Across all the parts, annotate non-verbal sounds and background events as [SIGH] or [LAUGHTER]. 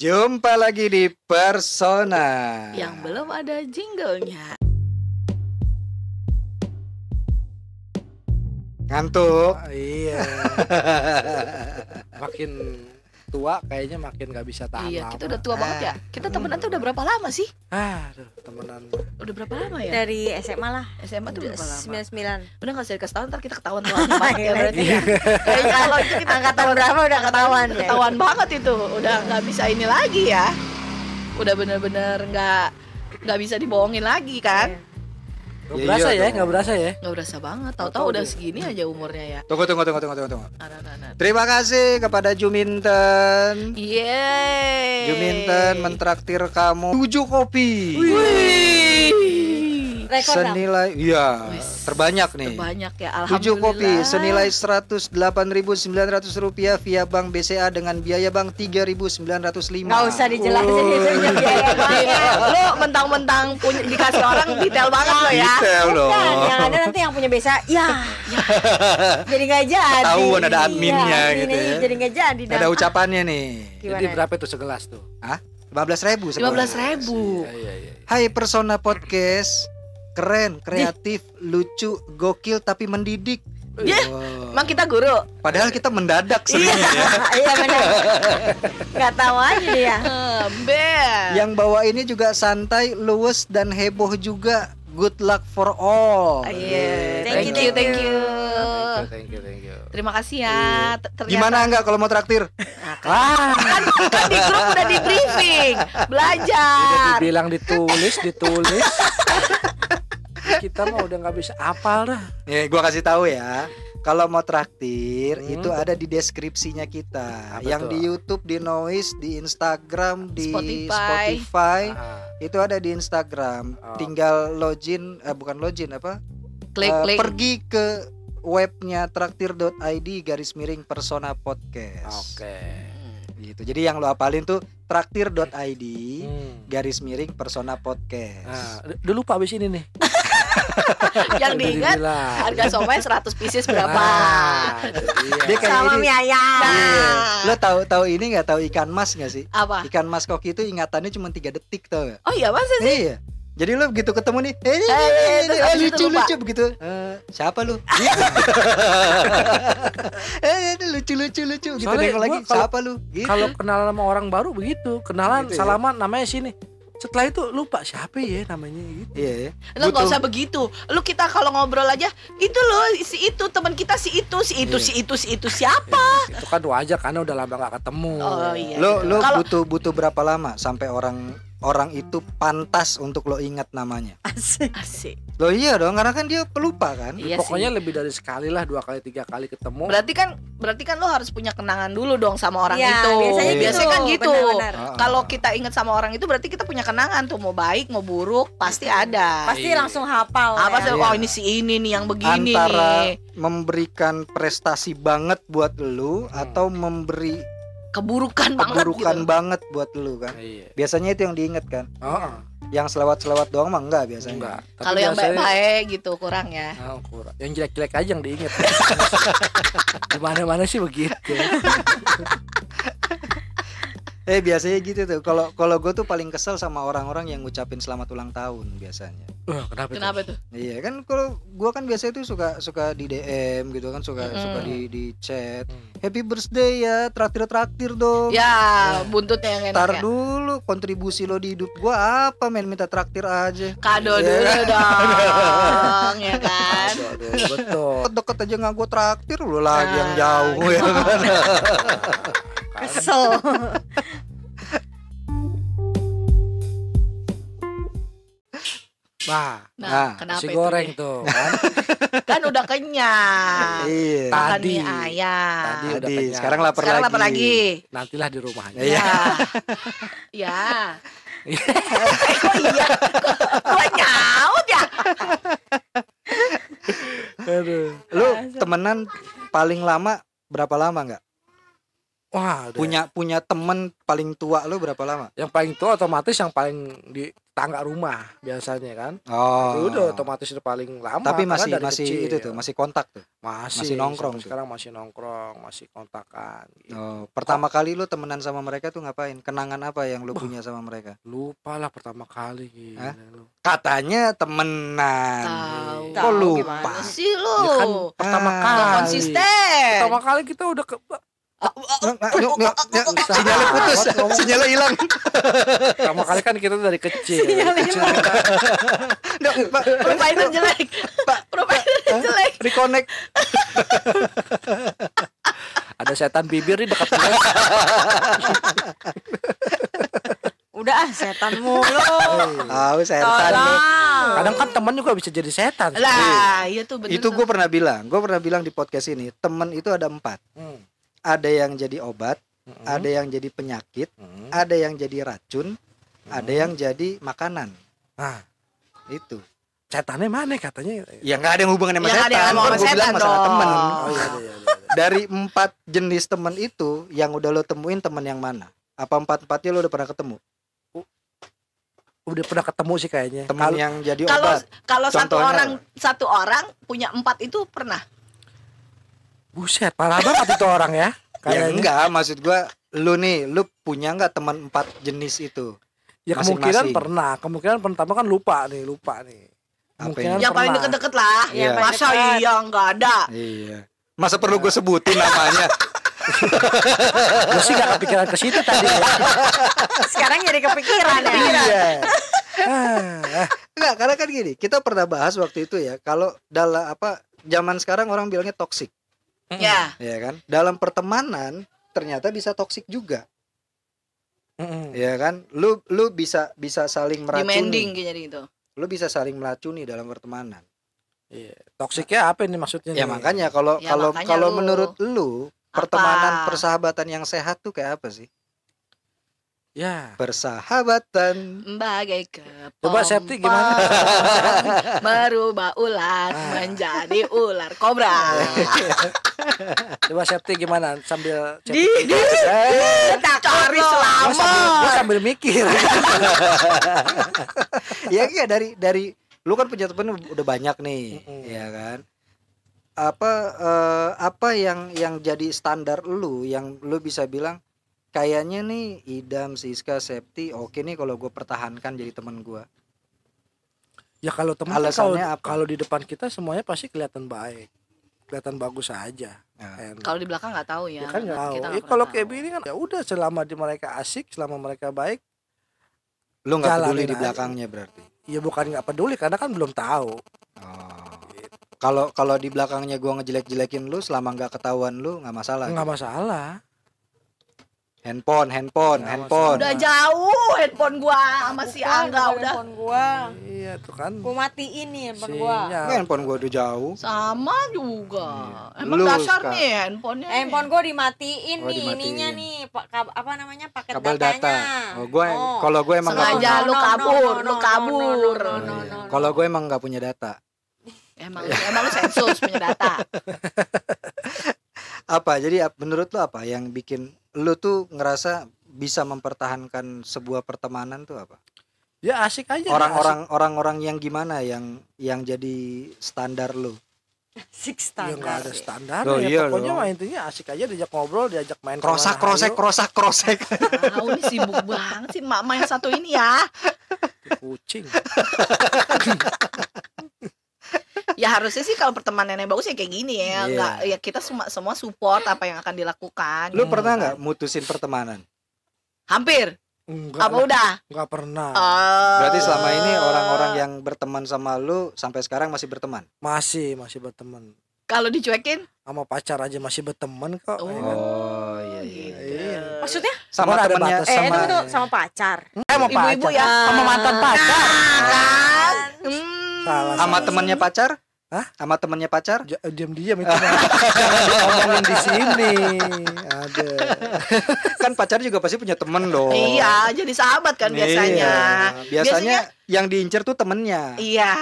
Jumpa lagi di Persona. Yang belum ada jinglenya. Ngantuk. Ah, iya. [LAUGHS] makin tua kayaknya makin gak bisa tahan Iya, lama. kita udah tua banget ya. Kita temenan tuh udah berapa lama sih? Ah, aduh, temenan. Udah berapa lama ya? Dari SMA lah. SMA tuh berapa lama? 99. Udah gak usah dikasih tahu ntar kita ketahuan tua banget ya [LAUGHS] berarti Iya. ya. Kayaknya kalau itu kita Angkatan berapa udah ketahuan ya? ketahuan banget itu. Udah nggak bisa ini lagi ya. Udah bener-bener nggak nggak bisa dibohongin lagi kan? Gak berasa iya ya, dong. gak berasa ya. Nggak berasa banget. Tahu-tahu Tahu-tahu udah dia. segini aja umurnya ya. Tunggu tunggu tunggu tunggu tunggu tunggu. Ada ada. Terima kasih kepada Juminten. Yeay. Juminten mentraktir kamu 7 kopi. Wih. Rekor. Senilai iya, terbanyak nih. Terbanyak ya 7 kopi alhamdulillah. senilai 108.900 rupiah via Bank BCA dengan biaya bank 3.905. Nggak usah dijelasin itu [LAUGHS] Iya, biaya banget. Lo mentang-mentang punya dikasih orang detail banget lo ya. Detail loh. Yang ada nanti yang punya BCA, ya, [LAUGHS] jadi nggak jadi. Ketahuan ada adminnya Iya, gitu ya. Jadi nggak jadi. dah. Ada ucapannya nih. Gimana? Jadi berapa itu segelas tuh? Hah? 15 ribu 15 ribu. Iya, iya, iya. Hai Persona Podcast Keren, kreatif, lucu, gokil tapi mendidik Ya, Wow. Emang kita guru? Padahal kita mendadak seringnya ya [LAUGHS] Iya benar. Nggak tahu aja dia. [LAUGHS] Ember. Yang bawa ini juga santai, luwes, dan heboh juga Good luck for all Iya, Thank you, thank you, thank you. Thank you, thank you, thank you. Terima kasih ya. T- ternyata- Gimana enggak kalau mau traktir? [LAUGHS] Ah, kan, kan di grup udah di briefing, udah belajar. dibilang ditulis, ditulis. Kita mah udah nggak bisa apal dah. Nih, gua kasih tahu ya. Kalau mau traktir Hmm. itu ada di deskripsinya kita. Apa yang tuh? di YouTube, di Noise, di Instagram, di Spotify. Spotify, Ah, itu ada di Instagram. Oh. Tinggal login, eh, bukan login apa? Klik, Eh, klik. pergi ke webnya traktir.id garis miring persona podcast. Oke. Gitu. Jadi yang lo apalin tuh traktir.id Hmm. garis miring persona podcast. Nah, udah- udah lupa abis ini nih. [LAUGHS] [LAUGHS] Yang diingat harga somai 100 pieces berapa? Nah, dia. Kayak Sama ini. mie ayam. Nah, Lo tahu tahu ini nggak tahu ikan mas nggak sih? apa? Ikan mas koki itu ingatannya cuma tiga detik tau gak? Oh iya masa sih? Iya. Jadi lo begitu ketemu nih, eh, eh, Eh, eh, eh, lucu lupa. lucu begitu. Eh, siapa lu? [LAUGHS] [LAUGHS] eh, itu lucu lucu lucu. Gitu Soalnya lagi, siapa lu? Gitu. Kalau kenalan sama orang baru begitu, kenalan Gitu ya. salaman namanya sini. Setelah itu lupa siapa ya namanya gitu. Iya. ya. Lu nggak usah begitu. Lu kita kalau ngobrol aja, itu loh si itu teman kita si itu si itu Iya. si itu si itu siapa? Itu kan wajar karena udah lama gak ketemu. Oh iya. Lo lo Kalau- butuh butuh berapa lama sampai orang orang itu pantas untuk lo ingat namanya? Asik. Asik. Lo iya dong, karena kan dia pelupa kan? Iya Pokoknya sih. lebih dari sekali lah, dua kali, tiga kali ketemu. Berarti kan berarti kan lo harus punya kenangan dulu dong sama orang Iya, itu. biasanya gitu. kan gitu. benar-benar. Ah, Kalau kita ingat sama orang itu berarti kita punya kenangan tuh mau baik mau buruk pasti ada. Pasti Iya. langsung hafal. Apa sih? ya. Iya. Oh ini si ini nih yang begini antara nih. memberikan prestasi banget buat lu atau memberi Keburukan banget keburukan gitu. banget buat lu kan? Iya. Biasanya itu yang diinget kan? Oh, Yang selewat-selewat doang mah enggak biasanya. enggak. Tapi Kalau yang biasanya- baik-baik gitu kurang ya. Ah, kurang. Yang jelek-jelek aja yang diinget. [LAUGHS] Di mana-mana sih begitu. [LAUGHS] Eh biasanya gitu tuh. Kalau kalau gue tuh paling kesel sama orang-orang yang ngucapin selamat ulang tahun biasanya. Wah, kenapa, itu? Kenapa tuh? Iya kan kalau gua kan biasanya tuh suka suka di DM gitu kan suka Mm-mm. suka di di chat. Hmm. Happy birthday ya, traktir-traktir dong. Ya, buntutnya yang enak Ntar ya. dulu kontribusi lo di hidup gua apa men minta traktir aja. Kado Iya. dulu [LAUGHS] dong, ya kan? Aduh, betul. Deket aja nggak gua traktir lo lagi yang Nah. jauh ya kan. [LAUGHS] Kesel. Nah, Nah, Nah, kenapa nasi itu goreng deh? tuh [LAUGHS] kan. Kan udah kenyang. iya. Makan Tadi. mie ayam. Tadi udah kenyang. sekarang lapar Sekarang lagi. lapar lagi. Nantilah di rumah aja. Iya. Ya. ya. eh, kok iya? Kok gua nyaut ya? Aduh. Lu temenan paling lama berapa lama nggak? Wah, udah. Punya punya temen paling tua lu berapa lama? yang paling tua otomatis yang paling di tangga rumah biasanya kan. Oh. Itu udah otomatis udah paling lama. Tapi masih masih kecil. itu tuh, masih kontak tuh. masih, masih nongkrong tuh. Sekarang masih nongkrong, masih kontakan. gitu. Oh, pertama kali lu temenan sama mereka tuh ngapain? Kenangan apa yang lu punya sama mereka? Lupa lah pertama kali gila Hah? Katanya temenan. Tahu. Kok lupa? sih lu Ya kan pertama Ah. kali. Konsisten Pertama kali kita udah ke Sinyalnya putus, sinyalnya hilang. pertama kali kan kita dari kecil. Sinyal kecil kita Nggak, Pak, provider jelek provider jelek reconnect. ada setan bibir di dekat kita. Udah ah setan mulu. Tahu setan. Kadang kan teman juga bisa jadi setan. lah iya tuh bener Itu tuh. gue pernah bilang, gue pernah bilang di podcast ini, temen itu ada empat. Hmm. Ada yang jadi obat, Hmm. ada yang jadi penyakit, Hmm. ada yang jadi racun, ada yang jadi makanan. Nah, Itu. setannya mana katanya? Ya nggak ada yang hubungan sama Ya, nggak ada yang setan. ngomong sama bilang setan masalah dong. temen. Oh iya, iya, iya, iya. Dari empat jenis temen itu, yang udah lo temuin temen yang mana? Apa empat empatnya lo udah pernah ketemu? Udah pernah ketemu sih kayaknya. Temen Kalau- yang jadi obat. kalau satu orang satu orang punya empat itu pernah Buset, parah banget itu orang ya. Ya Kayaknya. enggak, maksud gua lu nih, lu punya nggak teman empat jenis itu? Ya kemungkinan pernah. Kemungkinan pertama kan lupa nih, lupa nih. Apa Kemungkinan yang paling deket-deket lah Iya. masa deket. iya nggak ada Iya. Masa perlu gue sebutin namanya? [LAUGHS] Gue sih gak kepikiran ke situ tadi. ya. Sekarang jadi kepikiran ya. Iya. Ah, Enggak, karena kan gini, kita pernah bahas waktu itu ya, kalau dalam apa zaman sekarang orang bilangnya toksik, ya ya kan? Dalam pertemanan ternyata bisa toksik juga, mm-mm. ya kan? Lu lu bisa bisa saling demanding meracuni, kayaknya gitu lu bisa saling melacuni dalam pertemanan. Iya. Toksiknya apa ini maksudnya? Ya nih? makanya kalau Ya, kalau makanya kalau lu- menurut lu pertemanan Apa? persahabatan yang sehat tuh kayak apa sih? Ya. Persahabatan. bagai kepompong Coba Septi gimana? merubah ular Ah. menjadi ular kobra Coba Septi gimana sambil di Septi- di Eh, cari gua sambil, selama gua sambil mikir. [LAUGHS] ya iya dari dari lu kan punya temen udah banyak nih Mm-mm. ya kan apa eh, apa yang yang jadi standar lu yang lu bisa bilang kayaknya nih Idam Siska Septi oke nih kalau gue pertahankan jadi teman gue Ya kalau teman Alasannya kalau kalau di depan kita semuanya pasti kelihatan baik. Kelihatan bagus aja. Nah. Kalau di belakang nggak tahu ya Ya kan nggak tahu. Kita Ya, kalau kayak begini kan ya udah selama di mereka asik, selama mereka baik, lu nggak peduli di aja. belakangnya berarti ya bukan nggak peduli karena kan belum tahu. Oh. kalau kalau di belakangnya gua ngejelek-jelekin lu selama nggak ketahuan lu nggak masalah Nggak masalah. Handphone handphone Nggak handphone udah jauh handphone gua sama si Angga udah handphone gua. Iya tuh kan. Gua matiin nih handphone gua. Sinyal. handphone gua udah jauh sama juga emang Lu dasar sekarang. nih handphonenya nih. Handphone gua dimatiin Oh, nih dimatiin. ininya nih apa namanya paket kabel datanya. data oh gua Oh. kalau gue emang nggak Sengaja punya lu kabur, lu kabur. kalau gue emang nggak punya data emang emang lu sensus punya data [LAUGHS] apa jadi menurut lo apa yang bikin lu tuh ngerasa bisa mempertahankan sebuah pertemanan tuh apa Ya asik aja. orang-orang orang-orang yang gimana yang yang jadi standar lu Six asik. Ya nggak standar. ada standar Oh, ya. iya Pokoknya mah intinya asik aja diajak ngobrol, diajak main krosak krosek krosak krosek tahu nih sibuk banget sih mak yang satu ini ya kucing. [LAUGHS] ya harusnya sih kalau pertemanannya bagus ya kayak gini ya Iya. nggak ya kita semua semua support apa yang akan dilakukan lu Hmm. pernah nggak mutusin pertemanan hampir Enggak, apa udah enggak pernah. Oh. berarti selama ini orang-orang yang berteman sama lu sampai sekarang masih berteman Masih, masih berteman. kalau dicuekin Sama pacar aja masih berteman kok. Oh. ya kan? oh iya iya Iya. Maksudnya? sama Cuman ada temennya batas Eh, sama itu tuh sama pacar. Eh, sama Ibu-ibu pacar. ya. Sama mantan pacar. kan Hmm. Salah. sama temennya pacar Hah? sama temennya pacar Ja- diam-diam itu. Jangan [LAUGHS] diomongin di sini. Ada. [LAUGHS] kan pacar juga pasti punya temen dong iya jadi sahabat kan biasanya Iya. biasanya yang diincer tuh temennya iya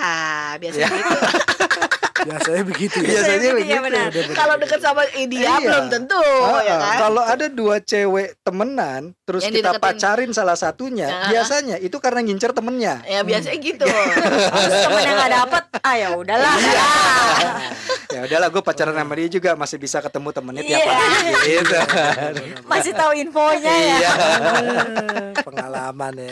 biasanya gitu [LAUGHS] Biasanya begitu ya. [LAUGHS] Biasanya Iya, begitu. benar. Kalau deket sama dia Iya. belum tentu Ah, ya kan. Kalau ada dua cewek temenan, terus Yang kita dideketin. pacarin salah satunya, Ah. biasanya itu karena ngincer temennya. Ya biasanya gitu. [LAUGHS] Terus temen yang gak dapet, ah ya udahlah. [LAUGHS] ya udahlah, gue pacaran sama dia juga masih bisa ketemu temennya tiap Iya. hari. Gitu. Masih tahu infonya ya. Iya. Pengalaman ya.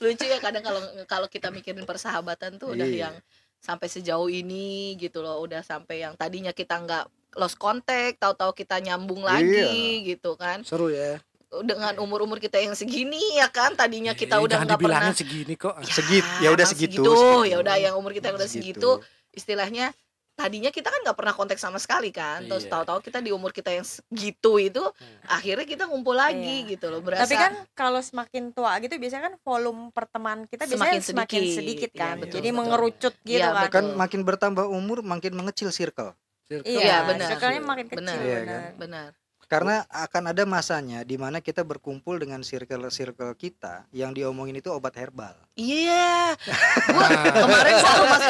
Lucu ya kadang kalau kalau kita mikirin persahabatan tuh udah Iya. yang sampai sejauh ini gitu loh, udah sampai yang tadinya kita nggak lost contact, tahu-tahu kita nyambung lagi gitu kan. Seru ya. Dengan umur-umur kita yang segini ya kan, tadinya kita Eh, udah nggak pernah segini kok. Segit, ya udah segitu, segitu. segitu. Ya udah yang umur kita yang udah segitu, istilahnya tadinya kita kan nggak pernah kontak sama sekali kan terus Iya. tahu-tahu kita di umur kita yang segitu itu akhirnya kita ngumpul lagi Iya. gitu loh berasa Tapi kan kalau semakin tua gitu biasanya kan volume pertemanan kita biasanya Semakin semakin sedikit. sedikit, Iya, kan. betul, Jadi betul. mengerucut gitu Iya, kan. Kan makin bertambah umur, makin mengecil circle. Circle. Iya, Iya, benar. circle-nya makin kecil Benar. Iya, benar. benar Karena akan ada masanya di mana kita berkumpul dengan circle-circle kita yang diomongin itu obat herbal. iya [LAUGHS] gua Nah. kemarin selalu mas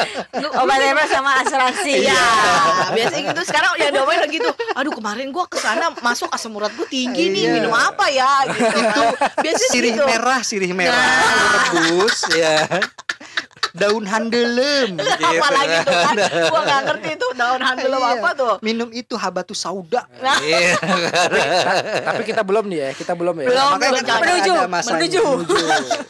Obat herbal sama asuransi. Iya, biasanya gitu. Sekarang ya domain lagi gitu. Aduh kemarin gua ke sana masuk asam urat gua tinggi nih. Iya. Minum apa ya? Gitu. [LAUGHS] Biasanya Sirih gitu. merah, sirih merah, Nah. rebus ya. Daun handelem gitu. Apalagi tuh kan. Gua gak ngerti tuh daun handel Iya. apa tuh. Minum itu habatus sauda. Nah. Iya. Tapi kita belum nih ya, kita belum ya. Belum. Makanya belum, kan menuju, ada masanya. menuju.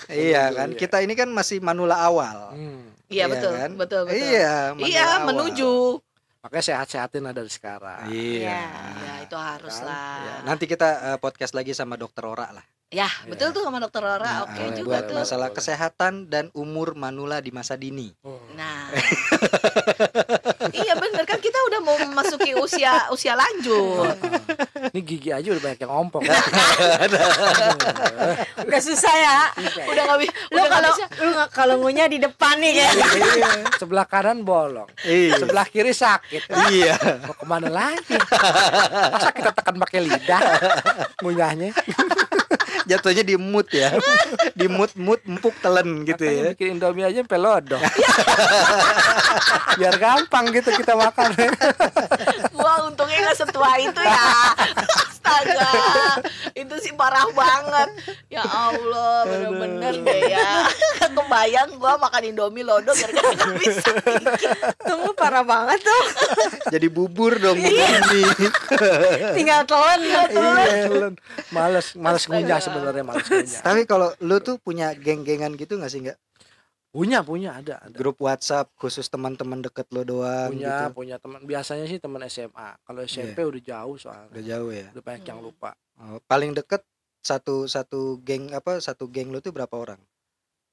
Iya kan, kita ini kan masih manula awal. Hmm. Iya betul, kan? betul, betul. Iya, manula Iya, awal. menuju. Makanya sehat-sehatin lah dari sekarang. Iya. Ya, itu harus Kan? lah. Ya, nanti kita eh, podcast lagi sama dokter Ora lah. Ya, betul tuh sama dokter Ora. Nah, Oke eh, juga buat tuh. masalah kesehatan dan umur manula di masa dini. Oh. Nah. [LAUGHS] iya bener kan kita udah mau memasuki usia usia lanjut. Ini gigi aja udah banyak yang ompong. [LAUGHS] Udah susah ya. Udah nggak bisa. Lu kalau lu kalau ngunyah di depan nih kayak. Iya. Sebelah kanan bolong, Iya. sebelah kiri sakit. iya. Mau ke mana lagi? Masa kita tekan pakai lidah [LAUGHS] ngunyahnya? Jatuhnya di mood ya. [LAUGHS] di mood mood empuk telen gitu Makanya ya. bikin Indomie aja lodok. [LAUGHS] Biar gampang gitu kita makan. [LAUGHS] Gua untungnya nggak setua itu ya. Astaga, itu sih parah banget. Ya Allah, bener-bener deh ya. Kebayang gua makan Indomie lodo gara-gara nggak bisa. Tunggu parah banget tuh. Jadi bubur dong bubur ini. Tinggal telan. Iya, Iya, belum. males, males ngunyah sebenarnya males ngunyah. Tapi kalau lu tuh punya geng-gengan gitu gak sih nggak? Punya, punya ada, ada. Grup WhatsApp khusus teman-teman deket lo doang punya, gitu. punya teman. Biasanya sih teman SMA. Kalau SMP udah jauh soalnya. Udah jauh ya. Udah banyak yang lupa. Oh, paling deket satu satu geng apa satu geng lo tuh berapa orang?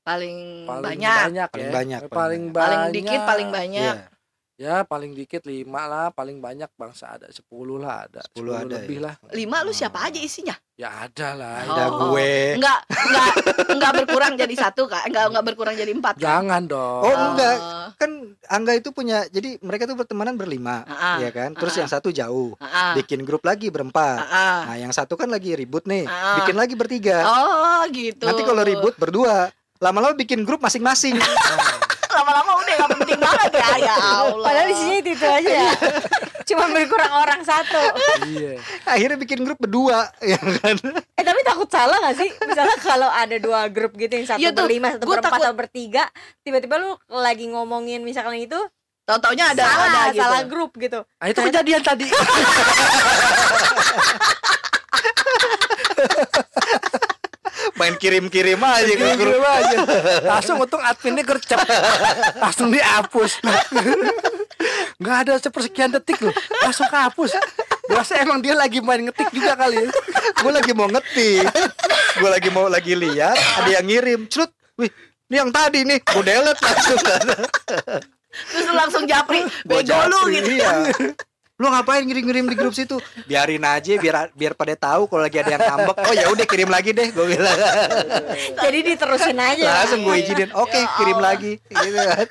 Paling, Paling banyak. banyak, Paling ya. banyak, Eh, paling paling banyak. Paling banyak. dikit paling banyak. Iya. Ya, paling dikit lima lah, paling banyak bangsa ada sepuluh lah ada. 10 10 ada lebih ya? lah. Lima lu siapa aja isinya? Ya ada lah. Ada Oh. gue. Enggak, enggak, enggak berkurang jadi satu kak, enggak, enggak berkurang jadi empat. Kak? Jangan dong. Oh, enggak. Oh. Kan Angga itu punya jadi mereka tuh bertemanan berlima, Ah, ya kan? Terus ah. yang satu jauh. Ah, Bikin grup lagi berempat. ah, Nah, yang satu kan lagi ribut nih. Ah. Bikin lagi bertiga. Oh gitu. Nanti kalau ribut berdua. Lama-lama bikin grup masing-masing. [LAUGHS] lama-lama udah nggak penting banget ya ya Allah. Padahal di sini itu, itu aja ya. Cuma berkurang orang satu. Iya. Akhirnya bikin grup berdua, ya kan? Eh tapi takut salah gak sih? Misalnya kalau ada dua grup gitu yang satu tuh, berlima, satu berempat, takut. atau bertiga, tiba-tiba lu lagi ngomongin misalkan itu Tahu-taunya ada salah, ada gitu. salah grup gitu. Nah, itu kejadian tadi. [LAUGHS] Main kirim-kirim aja ke grup. Aja. [LAUGHS] Langsung untung adminnya gercep. Langsung dihapus. [LAUGHS] Nggak ada sepersekian detik loh. Langsung kehapus. Biasa emang dia lagi main ngetik juga kali ya. gue lagi mau ngetik gue lagi mau lagi lihat ada yang ngirim cerut wih ini yang tadi nih gue delete langsung Terus langsung japri, bego lu gitu. iya. Lu ngapain ngirim-ngirim di grup situ biarin aja biar biar pada tahu kalau lagi ada yang ngambek oh ya udah kirim lagi deh gue bilang Jadi diterusin aja. langsung gue izinin oke Ya kirim lagi gitu kan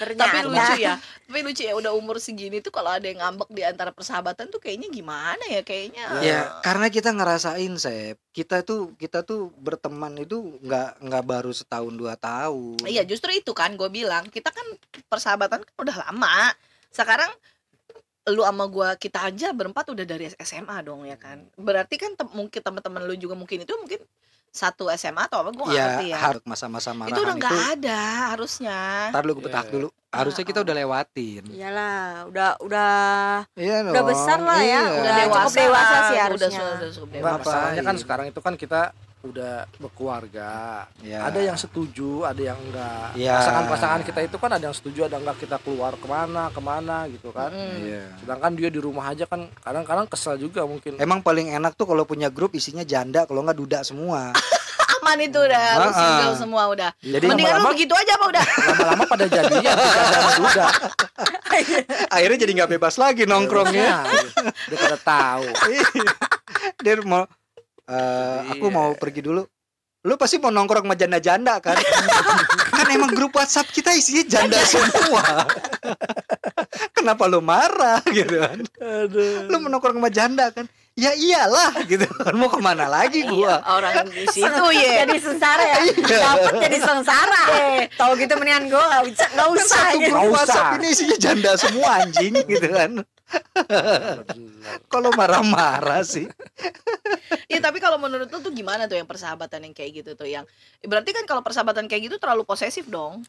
Ternyata. Tapi lucu ya. Tapi lucu ya udah umur segini tuh kalau ada yang ngambek di antara persahabatan tuh kayaknya gimana ya kayaknya. Ya, karena kita ngerasain, Sep. Kita tuh kita tuh berteman itu nggak nggak baru setahun dua tahun. Iya justru itu kan gue bilang kita kan persahabatan kan udah lama. Sekarang lu sama gua kita aja berempat udah dari SMA dong ya kan. Berarti kan tem- mungkin teman-teman lu juga mungkin itu mungkin satu SMA atau apa gue gak Ya, ngerti ya. harus masa-masa marahan itu udah nggak itu. ada harusnya. Ntar lu gue petak Iya. dulu. Harusnya kita udah lewatin. Iyalah, udah udah Iya Udah besar lah ya, iya. udah cukup dewasa sih Udah, harusnya. udah Enggak, dewasa. masalahnya kan Ngapain? sekarang itu kan kita udah berkeluarga. Ya. Ada yang setuju, ada yang enggak. Ya. Pasangan-pasangan kita itu kan ada yang setuju, ada yang enggak kita keluar ke mana, ke mana gitu kan. Mm. Iya. Sedangkan dia di rumah aja kan kadang-kadang kesel juga mungkin. Emang paling enak tuh kalau punya grup isinya janda, kalau nggak duda semua. [LAUGHS] Aman itu udah, lu Ah, single ah. semua udah. Jadi Mendingan lu lama-lama- begitu aja apa udah? Lama-lama pada sama [LAUGHS] duda. [LAUGHS] akhirnya jadi nggak bebas lagi nongkrongnya. Dia pada tahu. Dia mau eh, aku Iya. mau pergi dulu. Lu pasti mau nongkrong sama janda-janda kan? [LAUGHS] kan emang grup WhatsApp kita isinya janda semua. Kenapa lu marah gitu kan? Aduh. Lu mau nongkrong sama janda kan? Ya iyalah gitu kan. Mau ke mana lagi Iya, gua? orang di situ ya. jadi sengsara ya. Dapat jadi sengsara. Tahu gitu mendingan gue nggak usah nggak Kan usah satu gitu. grup WhatsApp ini isinya janda semua anjing gitu kan. [LAUGHS] Kalau marah-marah sih. Iya [LAUGHS] tapi kalau menurut lu tuh gimana tuh yang persahabatan yang kayak gitu tuh yang berarti kan kalau persahabatan kayak gitu terlalu posesif dong.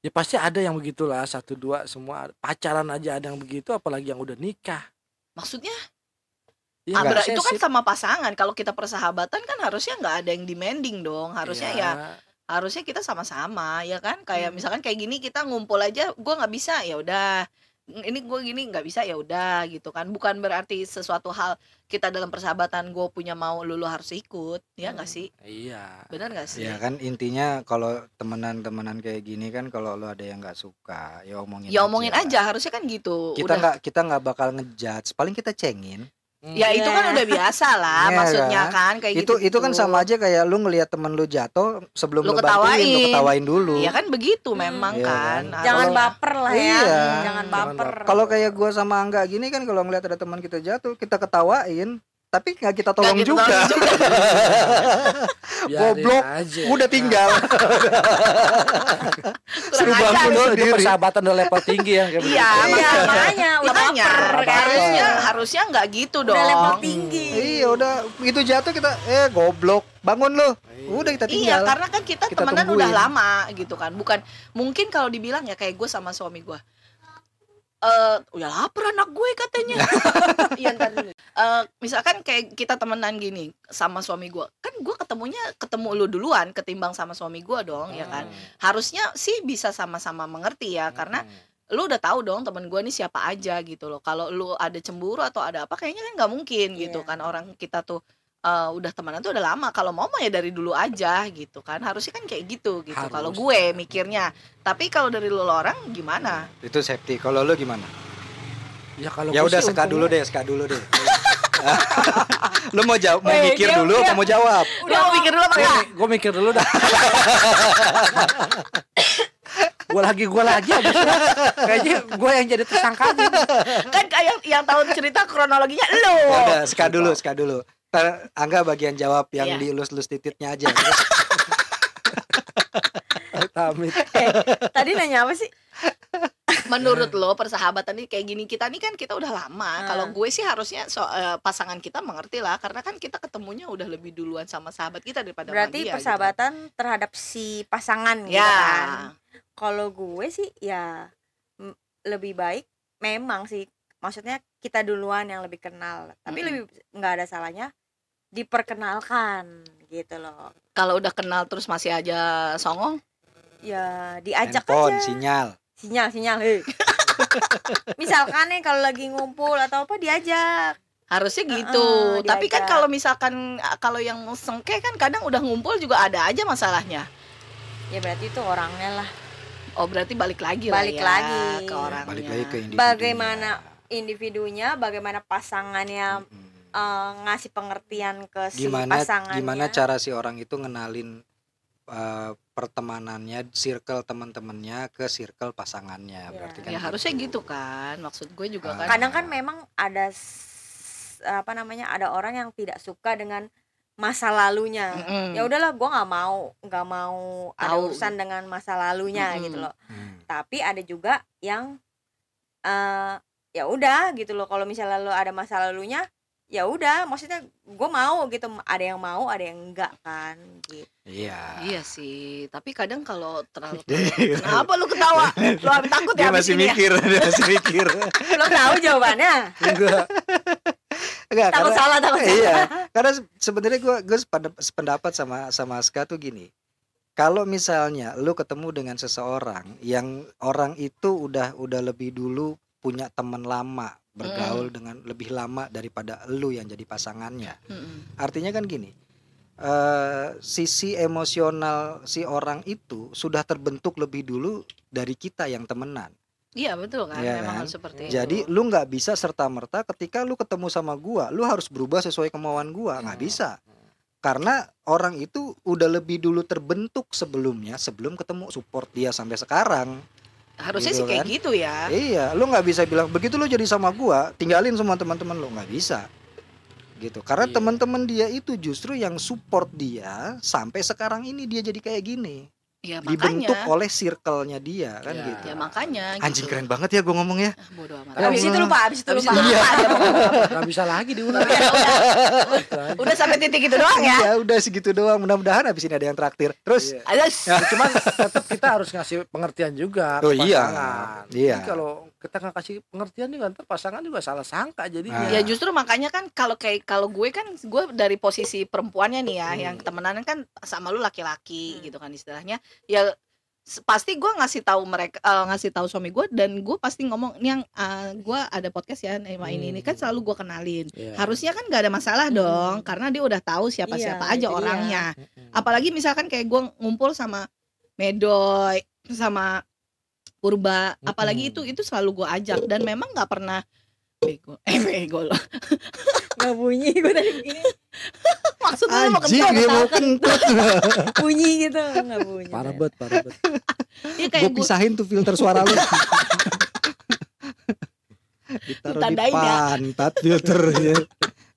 Ya pasti ada yang begitulah satu dua semua pacaran aja ada yang begitu apalagi yang udah nikah. Maksudnya Ya, ah, nggak ber- itu kan sama pasangan. Kalau kita persahabatan kan harusnya nggak ada yang demanding dong. Harusnya ya, harusnya kita sama-sama ya kan. Kayak Hmm. misalkan kayak gini kita ngumpul aja, gua nggak bisa ya udah. Ini gue gini nggak bisa ya udah gitu kan. Bukan berarti sesuatu hal kita dalam persahabatan gue punya mau lu, lu harus ikut ya nggak sih? Iya. Benar nggak sih? Ya kan intinya kalau temenan-temenan kayak gini kan kalau lu ada yang nggak suka ya omongin Ya omongin aja harusnya kan gitu. Kita nggak kita nggak bakal ngejudge, paling kita cengin. Ya itu kan Iya. udah biasa lah Iya maksudnya kan? kan kayak itu gitu. itu kan sama aja kayak lu ngelihat temen lu jatuh sebelum Lu lu, bantuin, lu ketawain. ketawain dulu. Iya kan begitu Hmm. memang Iya kan. kan? Jangan Kalau- baper lah ya. Iya. Jangan Jangan baper. baper. Kalau kayak gua sama Angga gini kan kalau ngelihat ada teman kita jatuh, kita ketawain, tapi nggak kita tolong kita juga. tolong juga. [LAUGHS] Biarin Goblok, aja. Udah tinggal. [LAUGHS] Suruh bangun sendiri. persahabatan udah level tinggi ya Iya. Iya, makanya. makanya udah Makanya baper kan. harusnya harusnya nggak gitu dong. Udah level tinggi. iya, udah itu jatuh kita eh goblok, bangun lu. Udah kita Iya, tinggal. karena kan kita, Kita temenan tungguin. udah lama gitu kan. Bukan mungkin kalau dibilang ya kayak gue sama suami gue. Eh, udah lapar anak gue katanya. [LAUGHS] Iya ntar dulu. Eh, misalkan kayak kita temenan gini sama suami gue, kan gue ketemunya ketemu lu duluan ketimbang sama suami gue dong, ya kan. Harusnya sih bisa sama-sama mengerti ya, karena lu udah tahu dong temen gue nih siapa aja gitu loh. Kalau lu ada cemburu atau ada apa, kayaknya kan nggak mungkin gitu Iya. kan orang kita tuh eh, udah temenan tuh udah lama. Kalau mau mah ya dari dulu aja gitu kan. Harusnya kan kayak gitu gitu. Kalau gue mikirnya. Tapi kalau dari lu orang gimana? Itu safety. Kalau lu gimana? Ya kalau Ya udah seka dulu deh, seka dulu deh. [LAUGHS] lu mau jawab, mau mikir dia- dulu dia- apa mau jawab? Udah mau mikir dulu apa enggak? Gue mikir dulu dah. [LAUGHS] gue lagi gue lagi abisnya kayaknya gue yang jadi tersangka Kan kayak yang tahu cerita kronologinya lu. Ya udah, seka dulu, seka dulu. Ntar Angga bagian jawab yang Iya. dielus-elus titiknya aja. [LAUGHS] Amit. Tadi nanya apa sih? Menurut lo persahabatan ini kayak gini kita nih kan kita udah lama. Ah. Kalau gue sih harusnya so, eh, pasangan kita mengerti lah karena kan kita ketemunya udah lebih duluan sama sahabat kita daripada sama Berarti dia, persahabatan terhadap si pasangan gitu. gitu Ya. kan. Kalau gue sih ya lebih baik memang sih maksudnya kita duluan yang lebih kenal. Tapi Mm-mm. lebih nggak ada salahnya diperkenalkan gitu loh. Kalau udah kenal terus masih aja songong, Ya diajak Handphone, aja. sinyal. Sinyal sinyal. hei. [LAUGHS] Misalkan nih kalau lagi ngumpul atau apa diajak. harusnya gitu. Heeh, Tapi kan kalau misalkan ah, kalau yang sengke kan kadang udah ngumpul juga ada aja masalahnya. Ya berarti itu orangnya lah. Oh berarti balik lagi Balik lah ya lagi. ke orangnya. Balik lagi ke individu. Bagaimana individunya, bagaimana pasangannya eh, ngasih pengertian ke si gimana pasangannya. gimana cara si orang itu ngenalin eh, pertemanannya, circle teman-temannya ke circle pasangannya. Iya. Berarti kan ya gitu. harusnya gitu kan maksud gue juga Ah. kan kadang kan memang ada apa namanya ada orang yang tidak suka dengan masa lalunya Mm-mm. ya udahlah gua nggak mau nggak mau ada urusan dengan masa lalunya Mm-mm. gitu loh Hmm. tapi ada juga yang eh ya udah gitu loh kalau misalnya lo ada masa lalunya ya udah maksudnya gue mau gitu ada yang mau ada yang enggak kan gitu Iya. Iya sih, tapi kadang kalau terlalu [LAUGHS] Kenapa lu ketawa? Lu habis takut Dia ya masih ya? mikir, dia masih mikir. [LAUGHS] lo tahu jawabannya enggak Enggak, takut karena salah takut salah iya, karena se- sebenarnya gue gue sependapat sama sama Aska tuh gini. Kalau misalnya lu ketemu dengan seseorang yang orang itu udah udah lebih dulu punya teman lama, bergaul dengan lebih lama daripada lu yang jadi pasangannya. Mm-mm. Artinya kan gini. eh sisi emosional si orang itu sudah terbentuk lebih dulu dari kita yang temenan. Iya betul kan, Iya memang kan? seperti Jadi itu. lu nggak bisa serta merta ketika lu ketemu sama gua, lu harus berubah sesuai kemauan gua, nggak bisa. Karena orang itu udah lebih dulu terbentuk sebelumnya, sebelum ketemu support dia sampai sekarang. Harusnya gitu sih kayak kan? gitu ya. Iya, lu nggak bisa bilang begitu lu jadi sama gua, tinggalin semua teman-teman lu, nggak bisa. Gitu. Karena Iya. teman-teman dia itu justru yang support dia sampai sekarang ini dia jadi kayak gini. Ya Dibentuk makanya. oleh circle-nya dia kan Iya. gitu. Ya makanya. Anjing gitu. keren banget ya gua ngomongnya. Ah, bodo amat. Ya habis itu lupa habis itu Habis lupa ngomong apa. nggak bisa lagi diulang Ya udah, udah sampai titik itu doang ya. Ya udah segitu doang. Mudah-mudahan habis ini ada yang traktir. Terus Iya. Ada Ya, cuman tetap kita harus ngasih pengertian juga Oh, iya. pasangan. Iya. Jadi kalau kita nggak kasih pengertian juga ntar pasangan juga salah sangka jadinya. Ah. Ya justru makanya kan kalau kayak kalau gue kan gue dari posisi perempuannya nih ya Hmm. yang temenan kan sama lu laki-laki gitu kan istilahnya ya pasti gue ngasih tahu mereka eh, ngasih tahu suami gue dan gue pasti ngomong nih yang eh, gue ada podcast ya sama ini ini kan Hmm. selalu gue kenalin Iya. harusnya kan gak ada masalah Hmm. dong karena dia udah tahu siapa siapa Iya, aja itu dia. orangnya Mm-mm. apalagi misalkan kayak gue ngumpul sama Medoy sama Purba apalagi itu itu selalu gue ajak dan memang nggak pernah bego eh bego loh [LAUGHS] nggak bunyi gue tadi begini [LAUGHS] maksudnya mau kentut dia mau kentut. [LAUGHS] bunyi gitu nggak bunyi Parah banget, parah banget. Iya Gue pisahin tuh filter suara lu. Ditaruh di ya. pantat filternya.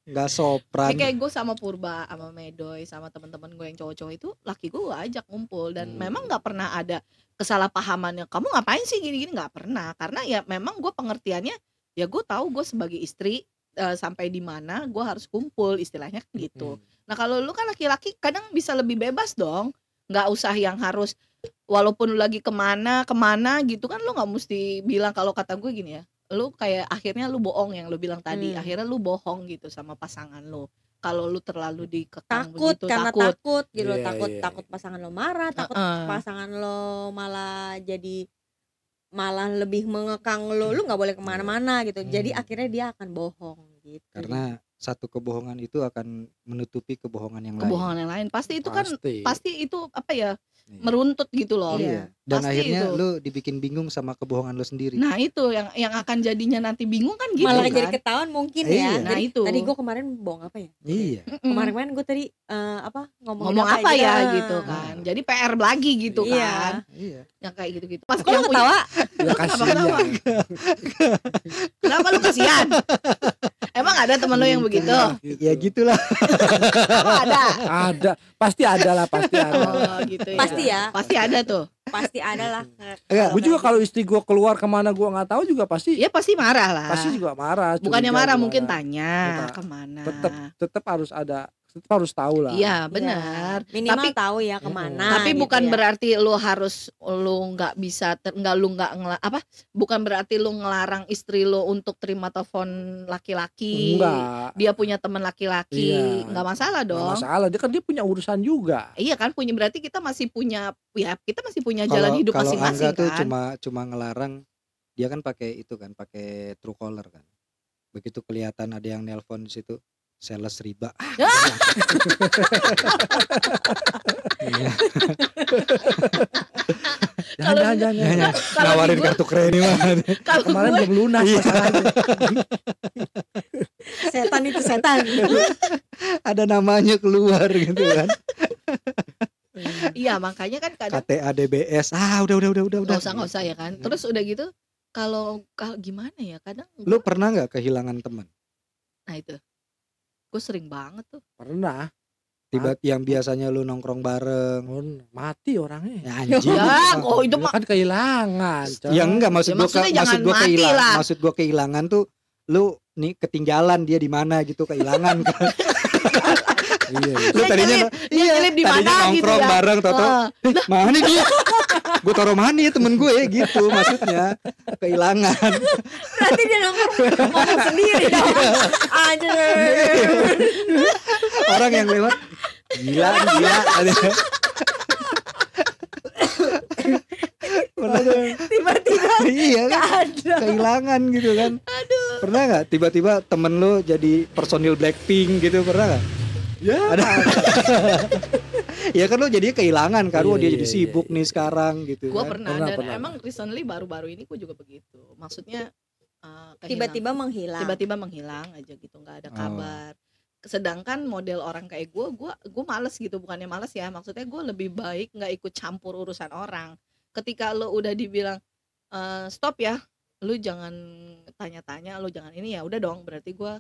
Enggak sopran. ya kayak gue sama Purba sama Medoy sama teman-teman gue yang cowok-cowok itu laki gue gue ajak ngumpul dan Hmm. memang nggak pernah ada kesalahpahamannya kamu ngapain sih gini-gini nggak pernah karena ya memang gue pengertiannya ya gue tahu gue sebagai istri eh, sampai di mana gue harus kumpul istilahnya kan gitu Hmm. Nah kalau lu kan laki-laki kadang bisa lebih bebas dong, nggak usah yang harus walaupun lu lagi ke mana ke mana gitu kan lu nggak mesti bilang kalau kata gue gini ya, lu kayak akhirnya lu bohong yang lu bilang tadi, Hmm. akhirnya lu bohong gitu sama pasangan lu. Kalau lu terlalu dikekang takut begitu, karena takut. takut, gitu loh Iya, takut iya. takut pasangan lo marah takut Heeh. pasangan lo malah jadi malah lebih mengekang lo lu nggak boleh ke mana-mana gitu jadi Hmm. akhirnya dia akan bohong gitu Karena satu kebohongan itu akan menutupi kebohongan yang lain. Kebohongan yang lain pasti itu kan Pasti. pasti itu apa ya Iya. Meruntut gitu loh. Iya. Dan Pasti akhirnya itu. lu dibikin bingung sama kebohongan lu sendiri. Nah itu yang yang akan jadinya nanti bingung kan gitu malah kan. jadi ketahuan mungkin Iya. ya Nah, Jadi, itu. tadi gue kemarin bohong apa ya Iya. Kemarin-kemarin gue tadi eh, apa ngomong ngomong apa gitu. ya Ah. gitu kan. Jadi PR lagi gitu Iya. kan. Iya. Yang kayak gitu-gitu. Pas punya- ketawa Ya kasihan. kenapa? Kenapa lu kasihan? Emang ada temen lu yang begitu? Ya gitulah. Emang ada? Ada, pasti ada lah, pasti ada. Oh gitu ya. Pasti ya. Pasti ada tuh. pasti ada lah Enggak, Gue juga kalau istri gue keluar ke mana gue nggak tahu juga pasti Ya pasti marah lah. pasti juga marah. Bukannya curiga marah gimana. mungkin tanya ke mana. Tetep tetap harus ada, tetap harus tahu lah. Iya benar. Iya, minimal Tapi- tahu ya ke mana Tapi gitu bukan ya. berarti lu harus lu nggak bisa nggak lu nggak ngela- apa? Bukan berarti lu ngelarang istri lu untuk terima telepon laki-laki. Enggak. Dia punya teman laki-laki, Iya. nggak masalah Nggak dong. masalah, dia kan dia punya urusan juga. Iya kan punya berarti kita masih punya ya kita masih punya kalau jalan hidup kalau masing-masing kan. cuma cuma ngelarang dia kan pakai itu kan, pakai true caller kan. Begitu kelihatan ada yang nelpon di situ sales riba. Ah, Ya. Iya, Jangan, jangan, jangan. Kalau nawarin kartu kredit mah. Kemarin gue belum lunas Iya. masalahnya. setan itu setan ada namanya keluar gitu kan. iya makanya kan kadang KTA DBS ah udah udah udah udah udah nggak usah nggak usah ya kan terus udah gitu kalau kalau gimana ya kadang lu pernah nggak kehilangan teman nah itu gue sering banget tuh Pernah. tiba yang biasanya lu nongkrong bareng Oh, mati orangnya. ya anjing ya kok itu mah kan kehilangan. coy. ya enggak maksud Ya, gua maksud gua mati kehilangan lah. maksud gua kehilangan tuh lu nih ketinggalan dia di mana gitu kehilangan kan [LAUGHS] Iya, iya. lu tadinya di tadinya gitu nongkrong ya. bareng toto Ah, eh, mana dia gue taruh mana ya temen gue gitu maksudnya. Kehilangan. Berarti dia ngomong sendiri dong. Anjir. orang yang lewat gila gila. Pernah tuh Tiba-tiba iya kan? ada. kehilangan gitu kan. Pernah nggak tiba-tiba temen lu jadi personil Blackpink gitu? Pernah nggak? Ya. ada [LAUGHS] [LAUGHS] ya kan lu jadi kehilangan kan Iya, dia iya, jadi iya, sibuk iya. nih sekarang gitu gue kan. pernah, Pernah, dan pernah. emang recently baru-baru ini gue juga begitu maksudnya uh, Tiba-tiba menghilang. tiba-tiba menghilang aja gitu nggak ada Oh. kabar sedangkan model orang kayak gue gue gue males gitu bukannya males ya maksudnya gue lebih baik nggak ikut campur urusan orang ketika lo udah dibilang "Eh, stop ya lu jangan tanya-tanya lu jangan ini ya udah dong berarti gue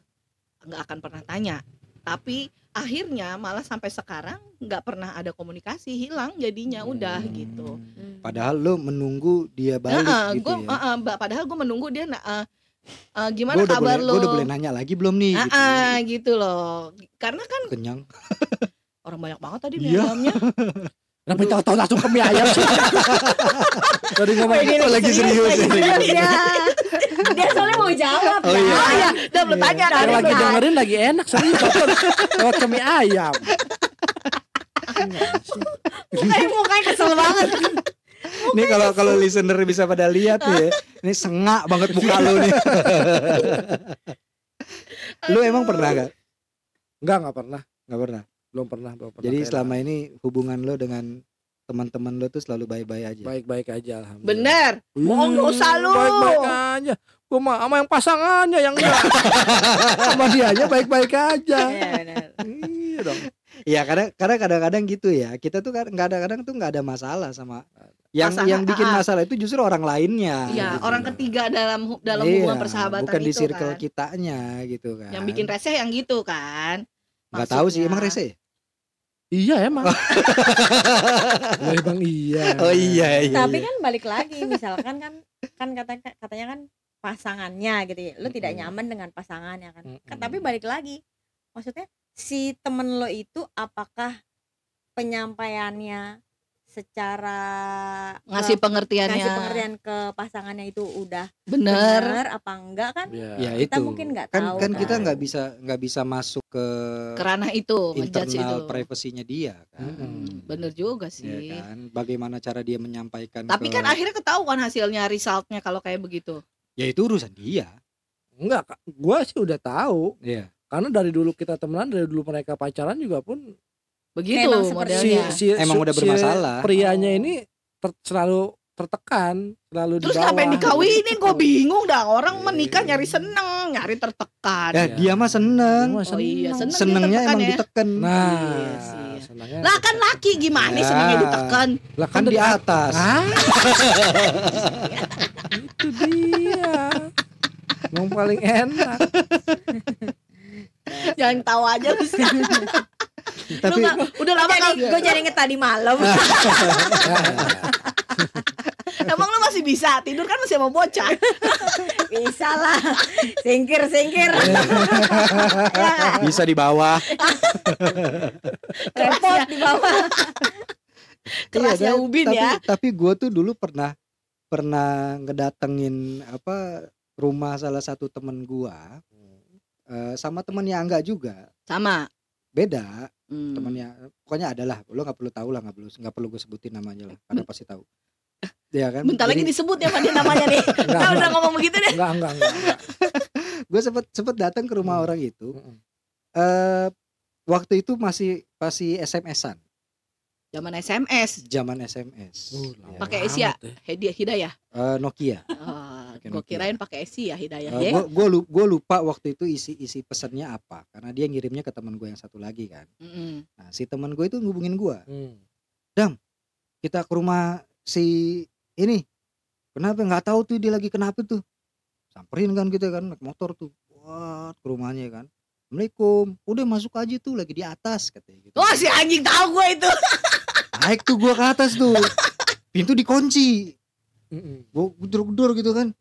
nggak akan pernah tanya tapi akhirnya malah sampai sekarang nggak pernah ada komunikasi hilang jadinya udah Hmm. gitu Hmm. padahal lu menunggu dia balik Nah, gitu gua, ya uh, uh, padahal gue menunggu dia uh, uh, gimana Gua udah kabar boleh, lo gua udah boleh nanya lagi belum nih Ah, gitu. ah, gitu loh karena kan kenyang [LAUGHS] orang banyak banget tadi Iya. mie ayamnya [LAUGHS] Kenapa tahu-tahu langsung ke mie ayam sih? [LAUGHS] Tadi ngomong ini lagi serius serius ya. Dia soalnya mau jawab Oh, ya. iya. oh ya udah belum Iya. tanya tadi lagi dengerin lagi enak serius lewat ke mie ayam. Mukanya mukanya kesel banget. Nih kalau kalau listener bisa pada lihat nih, ya, ini sengak banget muka lu nih. [LAUGHS] lu emang pernah gak? Enggak, enggak pernah. Gak pernah. Belum pernah, belum pernah. Jadi selama ini hubungan lo dengan teman-teman lo tuh selalu baik-baik aja. baik-baik aja alhamdulillah. bener bohong Hmm, dosa lu. Baik-baik aja. Gua mah sama yang pasangannya yang enggak. [LAUGHS] sama dia aja baik-baik aja. Iya benar. iya dong. Iya karena karena kadang-kadang gitu ya. Kita tuh kan kadang-kadang tuh nggak ada masalah sama yang Pasangan, yang bikin ah, ah. masalah itu justru orang lainnya. Iya, gitu. orang ketiga dalam dalam Iya, hubungan persahabatan bukan di circle kan. kitanya gitu kan. Yang bikin reseh yang gitu kan. nggak tahu sih emang Maksudnya. rese. Iya emang. [LAUGHS] oh, emang iya. Oh iya iya. Tapi iya. kan balik lagi misalkan kan kan katanya katanya kan pasangannya gitu ya. Lu tidak Mm-mm. nyaman dengan pasangannya kan. Kan, Mm-mm. Tapi balik lagi. Maksudnya si temen lo itu apakah penyampaiannya secara ngasih ke- pengertiannya ngasih pengertian ke pasangannya itu udah bener. benar apa enggak kan? Iya. ya kita itu. mungkin nggak kan tahu kan kita kan. nggak bisa nggak bisa masuk ke Kerana itu ngejudge itu. internal privasinya dia kan. Hmm, bener juga Ya sih. kan, bagaimana cara dia menyampaikan Tapi ke- kan akhirnya ketahuan hasilnya resultnya kalau kayak begitu. ya itu urusan dia. Enggak, Kak. gua sih udah tahu. Iya. Karena dari dulu kita temenan, dari dulu mereka pacaran juga pun Begitu Memang seperti si, modelnya. si Emang udah si bermasalah. prianya Oh. ini ter- selalu tertekan, selalu Terus di bawah. ngapain dikawinin? Gue gitu. bingung dah. Orang Iya. menikah nyari seneng, nyari tertekan. Ya, Iya. dia mah seneng. Oh iya, seneng. Senengnya dia tertekan emang ya. diteken. Nah, Iya sih. senangnya Lah kan laki gimana Ya. senengnya ditekan? lah Kan di atas. Ah. [LAUGHS] itu dia. Yang paling enak. Jangan tahu aja lu. [LAUGHS] Tapi Lu nggak- udah lama kan gue jadi inget tadi malam. [LAUGHS] emang lu masih bisa tidur kan masih sama bocah. Bisa lah. Singkir singkir. [LAUGHS] ya, bisa di bawah. repot di bawah. Kelasnya Iya, tapi- Ubin tapi, ya. Tapi gue tuh dulu pernah pernah ngedatengin apa rumah salah satu temen gua eh, sama temennya Angga juga Sama. Beda Hmm. temennya pokoknya adalah lo nggak perlu tahu lah nggak perlu nggak perlu gue sebutin namanya lah karena pasti tahu ya kan Bentar lagi disebut ya Pak dia namanya nih. [LAUGHS] Enggak, Nah, udah enggak, ngomong begitu deh. enggak, enggak, enggak. [LAUGHS] gue sempet sempet datang ke rumah Hmm. orang itu Mm-mm. eh waktu itu masih masih SMS-an Zaman SMS. zaman SMS Uh, Ya. Pakai lama Asia. ya. Hadiah Hidayah. Eh, Nokia Oh, Pakai gue Nokia. kirain pakai Esi ya Hidayah Eh, ya. gue gue lupa waktu itu isi isi pesannya apa. Karena dia ngirimnya ke teman gue yang satu lagi kan. Mm-mm. nah si teman gue itu ngubungin gue Hmm. kita ke rumah si ini. Kenapa? Nggak tahu tuh dia lagi kenapa tuh. Samperin kan kita kan naik motor tuh. Wah ke rumahnya kan. Assalamualaikum. Udah masuk aja tuh lagi di atas katanya gitu. Wah si anjing tahu gue itu. naik tuh gua ke atas tuh. [LAUGHS] Pintu dikunci. Gua gedor-gedor gitu kan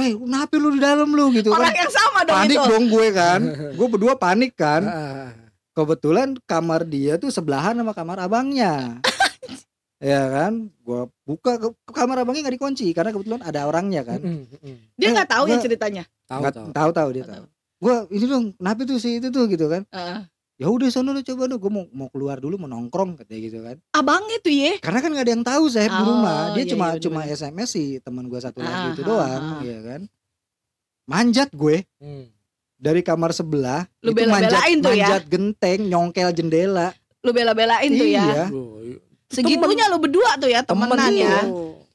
Weh, kenapa lu di dalam lu gitu Orang kan? yang sama dong Panik itu. dong gue kan. [LAUGHS] Gue berdua panik kan. Ah, Kebetulan kamar dia tuh sebelahan sama kamar abangnya. [LAUGHS] ya kan? Gua buka ke, kamar abangnya nggak dikunci karena kebetulan ada orangnya kan. mm-mm. Dia Eh, nggak tahu ya gua- ceritanya. Tahu tahu. tahu tahu dia Nggak tahu. Gua ini dong, kenapa tuh si itu tuh gitu kan? Heeh. Ya udah sono lu coba lu gue mau mau keluar dulu mau nongkrong katanya gitu kan. Abangnya tuh ye. Karena kan nggak ada yang tahu saya di Oh, rumah. Dia iya, cuma iya, cuma. SMS sih teman gua satu lagi Ah, itu ah, doang, ah. ya kan. Manjat gue Mm. dari kamar sebelah Lu itu manjat, bela-belain tuh ya? manjat genteng nyongkel jendela Lu bela-belain tuh ya. iya Segitunya lu berdua tuh ya temenan temen ya.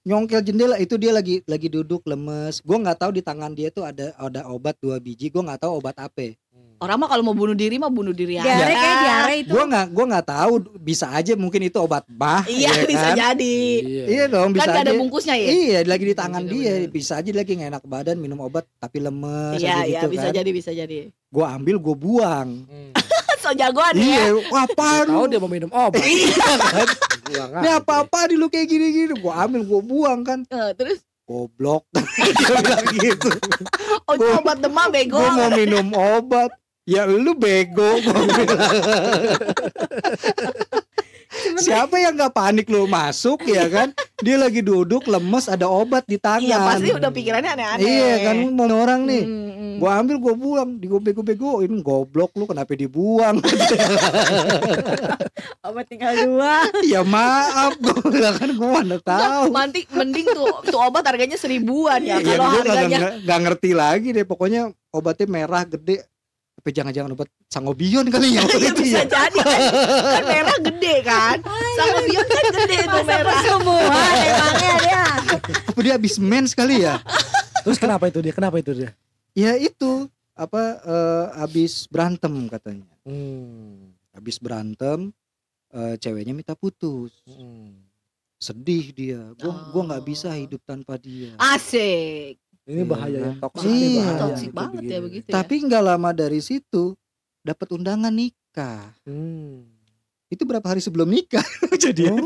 Nyongkel jendela itu dia lagi lagi duduk lemes gua nggak tahu di tangan dia tuh ada ada obat dua biji gua nggak tahu obat apa Mm. Orang mah kalau mau bunuh diri mah bunuh diri aja. diare kayak diare itu gua nggak gua nggak tahu bisa aja mungkin itu obat bah Iya ya bisa kan? jadi. Iya. iya dong Kan bisa gak ada aja bungkusnya ya. iya lagi di tangan Bener, dia bener. bisa aja lagi nggak enak badan minum obat tapi lemes Iya iya gitu bisa kan jadi bisa jadi. gua ambil gua buang Mm. [LAUGHS] so jagoan ya. iya apaan Tahu lu? dia mau minum obat. Iya kan? Buang ini apa-apa di lu kayak gini-gini. Gua ambil gua buang kan. Eh, terus? Goblok. [LAUGHS] Dia bilang gitu. Oh itu obat demam bego. gue mau minum obat. Ya lu bego gua bilang. [LAUGHS] siapa yang nggak panik lu? Masuk ya kan? Dia lagi duduk lemes ada obat di tangan. Iya pasti udah pikirannya aneh-aneh. iya kan? Mau orang nih. Hmm, hmm. gua ambil gua buang. Di gue bego-begoin goblok lu kenapa dibuang? [LAUGHS] Obat tinggal dua. Ya maaf. Gua kan gua mana tahu. Manti, mending tuh tuh obat harganya seribuan ya. ya Kalau harganya nggak ngerti lagi deh. Pokoknya obatnya merah gede tapi jangan-jangan obat sangobion kali ya [LAUGHS] waktu ya itu bisa ya jadi kan, kan merah gede kan. [LAUGHS] Sama bion kan gede tuh masa merah. persembuhan [LAUGHS] emangnya dia apa dia habis mens kali ya Terus kenapa itu dia? Kenapa itu dia? ya itu apa eh, habis berantem katanya Hmm. habis berantem eh, ceweknya minta putus Mm. sedih dia gua gua nggak Oh. bisa hidup tanpa dia Asik. Ini Iya bahaya ya, toksik Iya. nih bahaya. Toksik itu banget ya begitu ya. tapi nggak lama dari situ dapat undangan nikah Hmm. itu berapa hari sebelum nikah [LAUGHS] jadi Oh.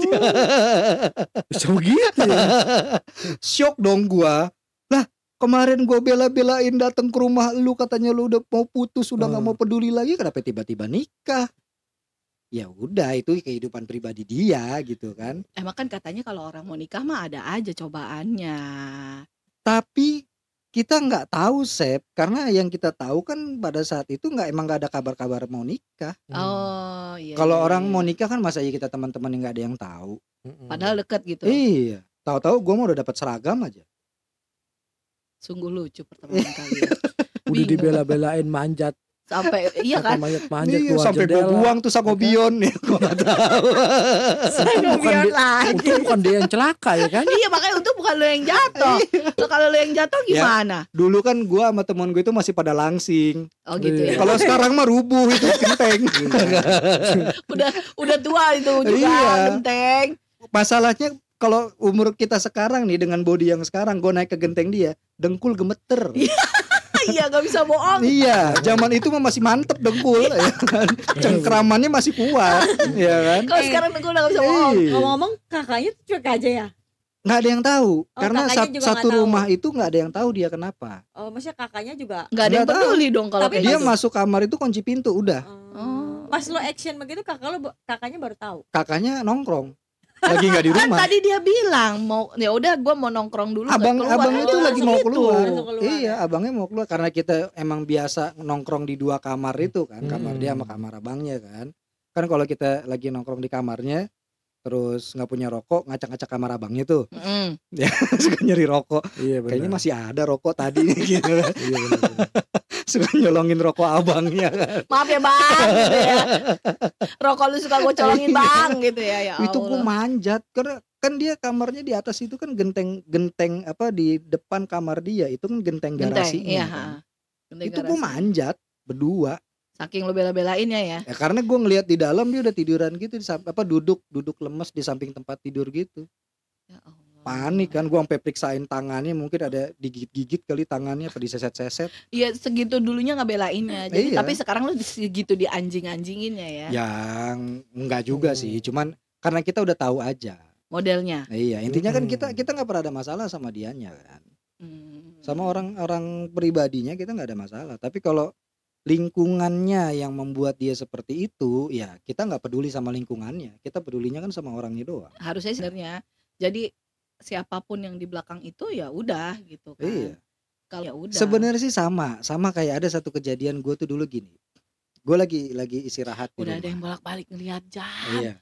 Bisa begitu [LAUGHS] ya. [LAUGHS] shock dong gua lah kemarin gua bela-belain datang ke rumah lu katanya lu udah mau putus udah nggak Hmm. mau peduli lagi kenapa tiba-tiba nikah ya udah itu kehidupan pribadi dia gitu kan Emang kan katanya kalau orang mau nikah mah ada aja cobaannya. tapi kita nggak tahu Sep karena yang kita tahu kan pada saat itu nggak emang nggak ada kabar-kabar mau nikah Oh iya. kalau iya, orang iya. mau nikah kan masa iya kita teman-teman yang nggak ada yang tahu padahal deket gitu. iya tahu-tahu gua mau udah dapat seragam aja Sungguh lucu pertemanan [LAUGHS] kalian. udah bingung. dibela-belain manjat [LAUGHS] Sampai iya kan? manjat manjat Iya, keluar sampai jendela. buang tuh sangobion ya [LAUGHS] gua nggak tahu dia, lagi untung bukan dia yang celaka ya kan? iya makanya untuk bukan lo yang jatuh. [LAUGHS] Lo kalau lo yang jatuh Ya. gimana? dulu kan gua sama temen gue itu masih pada langsing Oh gitu Iya. ya. kalau sekarang mah rubuh itu genteng Udah udah tua itu juga Iya. genteng. masalahnya kalau umur kita sekarang nih dengan body yang sekarang gue naik ke genteng dia dengkul gemeter iya gak bisa bohong. iya zaman itu mah masih mantep dengkul ya kan cengkramannya masih kuat ya kan Kalau sekarang gue udah gak bisa bohong. Iya. ngomong-ngomong kakaknya tuh cuek aja ya nggak ada yang tahu Oh, karena sat- satu nggak tahu. rumah itu nggak ada yang tahu dia kenapa oh maksudnya kakaknya juga Gak ada yang Nggak tahu. peduli dong kalau Tapi dia gitu. masuk kamar itu kunci pintu udah oh. pas lo action begitu kakak lo kakaknya baru tahu kakaknya nongkrong lagi nggak di Kan rumah tadi dia bilang mau ya udah gue mau nongkrong dulu abang keluar. abang Kan itu dia lagi mau gitu. keluar. Keluar, iya ya. abangnya mau keluar karena kita emang biasa nongkrong di dua kamar itu kan kamar dia sama Hmm. kamar abangnya kan kan kalau kita lagi nongkrong di kamarnya terus nggak punya rokok ngacak-ngacak kamar abangnya tuh Mm. [LAUGHS] suka nyari rokok Iya kayaknya masih ada rokok tadi [LAUGHS] gitu kan. Iya benar. benar. Suka nyolongin rokok abangnya kan. Maaf ya bang gitu ya. Rokok lu suka gue colongin bang gitu ya ya itu gue manjat karena kan dia kamarnya di atas itu kan genteng genteng apa di depan kamar dia itu kan genteng Genteng, garasinya iya, kan. Genteng itu gue manjat berdua Saking lo bela-belainnya ya. Ya karena gue ngelihat di dalam dia udah tiduran gitu di apa duduk duduk lemes di samping tempat tidur gitu. Ya Allah. Panik kan gue sampai periksain tangannya mungkin ada digigit-gigit kali tangannya apa diseset-seset. Iya segitu dulunya ngebelainnya. Jadi Iya. tapi sekarang lo segitu di anjing-anjinginnya ya. Yang enggak juga Hmm. sih, cuman karena kita udah tahu aja. Modelnya. Iya, intinya kan Hmm. kita kita nggak pernah ada masalah sama dianya kan. Hmm. Sama orang-orang pribadinya kita nggak ada masalah. Tapi kalau lingkungannya yang membuat dia seperti itu, ya kita nggak peduli sama lingkungannya. Kita pedulinya kan sama orangnya doang. harusnya sebenarnya. Jadi siapa pun yang di belakang itu ya udah gitu kan. Iya. Kalau ya udah. Sebenarnya sih sama, sama kayak ada satu kejadian gue tuh dulu gini. Gue lagi lagi istirahat di udah ada yang bolak-balik ngeliat jahat. Iya.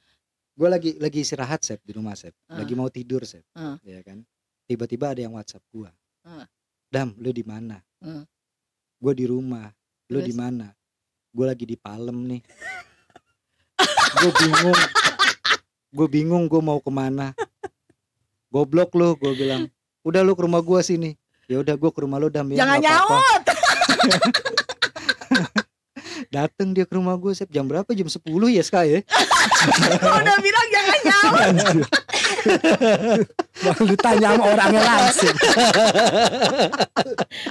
Gue lagi lagi istirahat Sep di rumah Sep. Ah. Lagi mau tidur Sep. Ah. Iya kan. Tiba-tiba ada yang WhatsApp gue. Ah. Dam, lu di mana? Ah. Gue di rumah. Lu di mana? Gue lagi di Palem nih. [LAUGHS] gue bingung. Gue bingung gue mau ke mana. Goblok lu, gue bilang. Udah lu ke rumah gue sini. Ya udah gue ke rumah lu Dam ya. Jangan nggak apa-apa." nyaut. [LAUGHS] Dateng dia ke rumah gue Sep. Jam berapa? Jam 10 ya Ska ya? [LAUGHS] [LAUGHS] Gua udah bilang jangan nyaut. Baru ditanya sama orangnya langsung.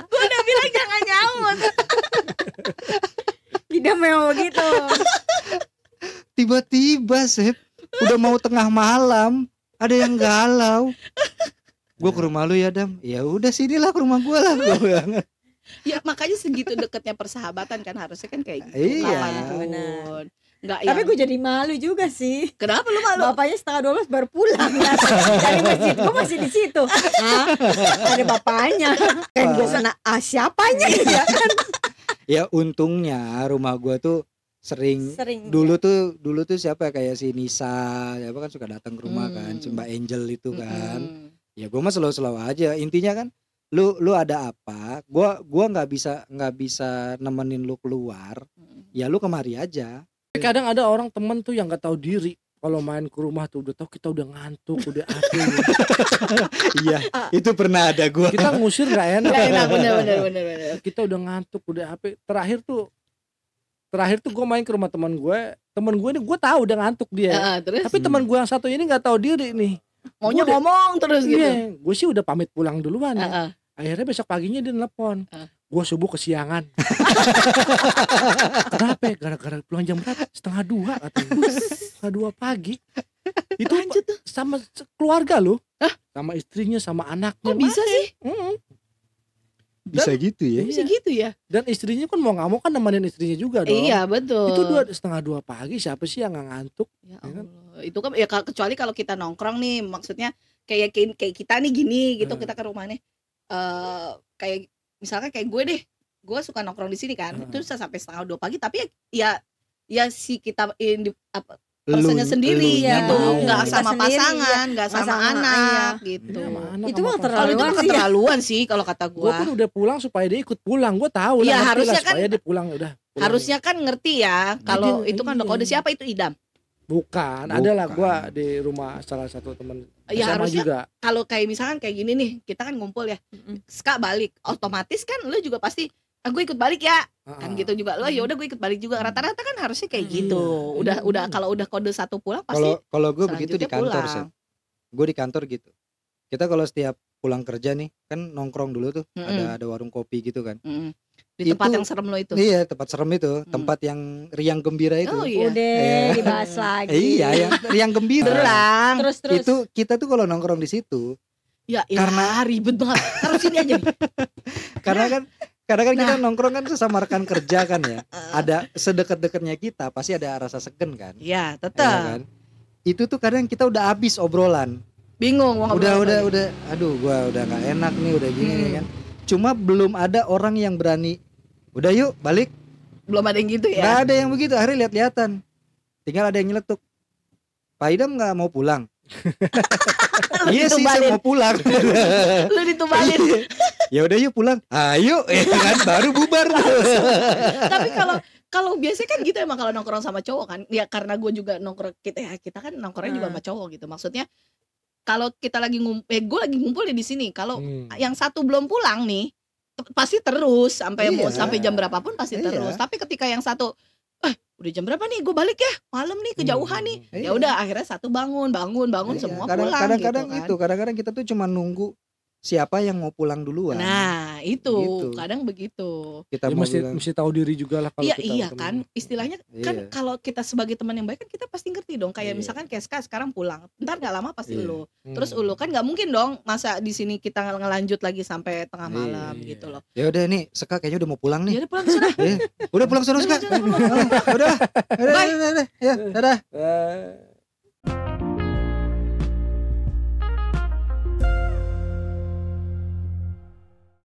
Gua udah bilang jangan nyaut. Tidak memang begitu. Tiba-tiba Sep. Udah mau tengah malam. Ada yang galau. Gue ke rumah lu ya Dam. Ya udah sinilah ke rumah gue lah. Gua bilang. Ya makanya segitu deketnya persahabatan kan harusnya kan kayak gitu. Iya. Kapan pun. Benar. Enggak Tapi yang gue jadi malu juga sih. Kenapa lu malu? Bapaknya setengah dua belas baru pulang ya. Dari masjid gue masih di situ. Hah? Ada bapaknya. Kan gue sana ah, siapanya ya kan? Ya untungnya rumah gue tuh sering Sering. dulu tuh dulu tuh siapa ya, kayak si Nisa ya kan suka datang ke rumah kan Hmm. si Mbak Angel itu kan Mm-mm. ya gue mah selalu-selalu aja intinya kan lu lu ada apa gua gua nggak bisa nggak bisa nemenin lu keluar Mm-mm. ya lu kemari aja Kadang ada orang temen tuh yang nggak tahu diri. Kalau main ke rumah tuh udah tahu kita udah ngantuk, udah apa. [LAUGHS] iya itu pernah ada gua kita ngusir nggak enak. Enak bener bener bener bener. Kita udah ngantuk, udah apa. Terakhir tuh terakhir tuh gue main ke rumah teman gue teman gue ini gue tahu udah ngantuk dia Heeh, terus tapi teman gue yang satu ini nggak tahu diri nih maunya Gua udah- ngomong terus gitu. iya gue sih udah pamit pulang duluan ya. Heeh. akhirnya besok paginya dia nelpon Ah. gue subuh kesiangan [LAUGHS] kenapa ya? gara-gara pulang jam berapa setengah dua katanya setengah dua pagi itu Lanjut sama keluarga loh sama istrinya sama anaknya Kok bisa sih? Mm-mm. Bisa gitu ya Bisa gitu ya? dan istrinya kan mau nggak mau kan nemenin istrinya juga dong Iya betul. itu dua setengah dua pagi siapa sih yang nggak ngantuk Ya Ya kan? Allah. Itu kan ya kecuali kalau kita nongkrong nih, maksudnya kayak kayak, kayak kita nih gini gitu Hmm. kita ke rumahnya. Eh kayak misalkan kayak gue deh, gue suka nongkrong di sini kan, Hmm. itu bisa sampai setengah dua pagi. Tapi ya ya, ya si kita ini apa Lu- personnya sendiri elunya gitu, nggak sama sendiri, pasangan, nggak sama, sama, anak gitu. Iya, sama anak, Itu mah pasangan. Kalau itu Terlaluan mah sih. keterlaluan sih kalau kata gue gue. pun udah pulang supaya dia ikut pulang gue tahu Iya, lah ngerti harusnya lah, kan- supaya dia pulang udah pulang. Harusnya kan ngerti ya kalau itu kan iya. kode siapa itu idam. bukan, Bukan. adalah gue di rumah salah satu teman Ya, SMA harusnya juga Kalau kayak misalkan kayak gini nih, kita kan ngumpul ya. Mm-mm. Ska balik, otomatis kan lu juga pasti gue ikut balik ya kan Ah. gitu juga lo ya udah gue ikut balik juga rata-rata kan harusnya kayak Hmm. gitu udah Iya. udah kalau udah kode satu pulang pasti kalau kalau gue begitu di kantor pulang. gue di kantor gitu kita kalau setiap pulang kerja nih kan nongkrong dulu tuh Mm-mm. ada ada warung kopi gitu kan Mm. di tempat Itu- yang serem lo itu iya tempat serem itu tempat yang riang gembira itu oh iya Udah Iya. dibahas [LAUGHS] lagi. iya yang riang gembira Terus terus. itu kita tuh kalau nongkrong di situ ya Karena- karena ribet banget taruh sini aja nih. [LAUGHS] karena kan karena kan kita Nah. nongkrong kan sesama rekan kerja kan ya. [LAUGHS] Ada sedekat-dekatnya kita pasti ada rasa segen kan. Ya Iya tetap kan itu tuh kadang kita udah habis obrolan. Bingung mau udah udah udah. Aduh gua udah nggak enak nih udah gini Hmm. nih kan. Cuma belum ada orang yang berani udah yuk balik. Belum ada yang gitu ya? Ada yang begitu akhirnya lihat-lihatan tinggal ada yang nyeletuk Pak Idam nggak mau pulang? [LAUGHS] Iya sih saya mau pulang. [LAUGHS] Lu ditumbalin ya udah yuk pulang ayo [LAUGHS] ya kan baru bubar [LAUGHS] tapi kalau kalau biasanya kan gitu emang kalau nongkrong sama cowok kan ya karena gue juga nongkrong kita ya kita kan nongkrongnya juga Hmm. sama cowok gitu maksudnya kalau kita lagi ngumpul eh gue lagi ngumpul di sini kalau Hmm. yang satu belum pulang nih pasti terus sampai mau Iya. sampai jam berapapun pasti Iya. terus. Tapi ketika yang satu eh udah jam berapa nih gue balik ya malam nih kejauhan nih Iya. ya udah akhirnya satu bangun bangun bangun Iya, semua kadang- pulang kadang-kadang gitu kan. itu kadang-kadang kita tuh cuma nunggu siapa yang mau pulang duluan Nah, itu Gitu. kadang begitu. kita Ya, mau mesti bilang mesti tahu diri juga lah kalau Iya kita iya temen. kan istilahnya kan Iya. kalau kita sebagai teman yang baik kan kita pasti ngerti dong kayak Iya. misalkan Keska sekarang pulang ntar nggak lama pasti Iya. lu Hmm. terus ulu kan nggak mungkin dong masa di sini kita ngel- ngelanjut lagi sampai tengah Iya, malam iya. gitu loh ya udah nih Seka kayaknya udah mau pulang nih jadi pulang sudah Eh, udah pulang sana Seka Udah, udah, udah, udah. udah udah Bye. udah udah ya dadah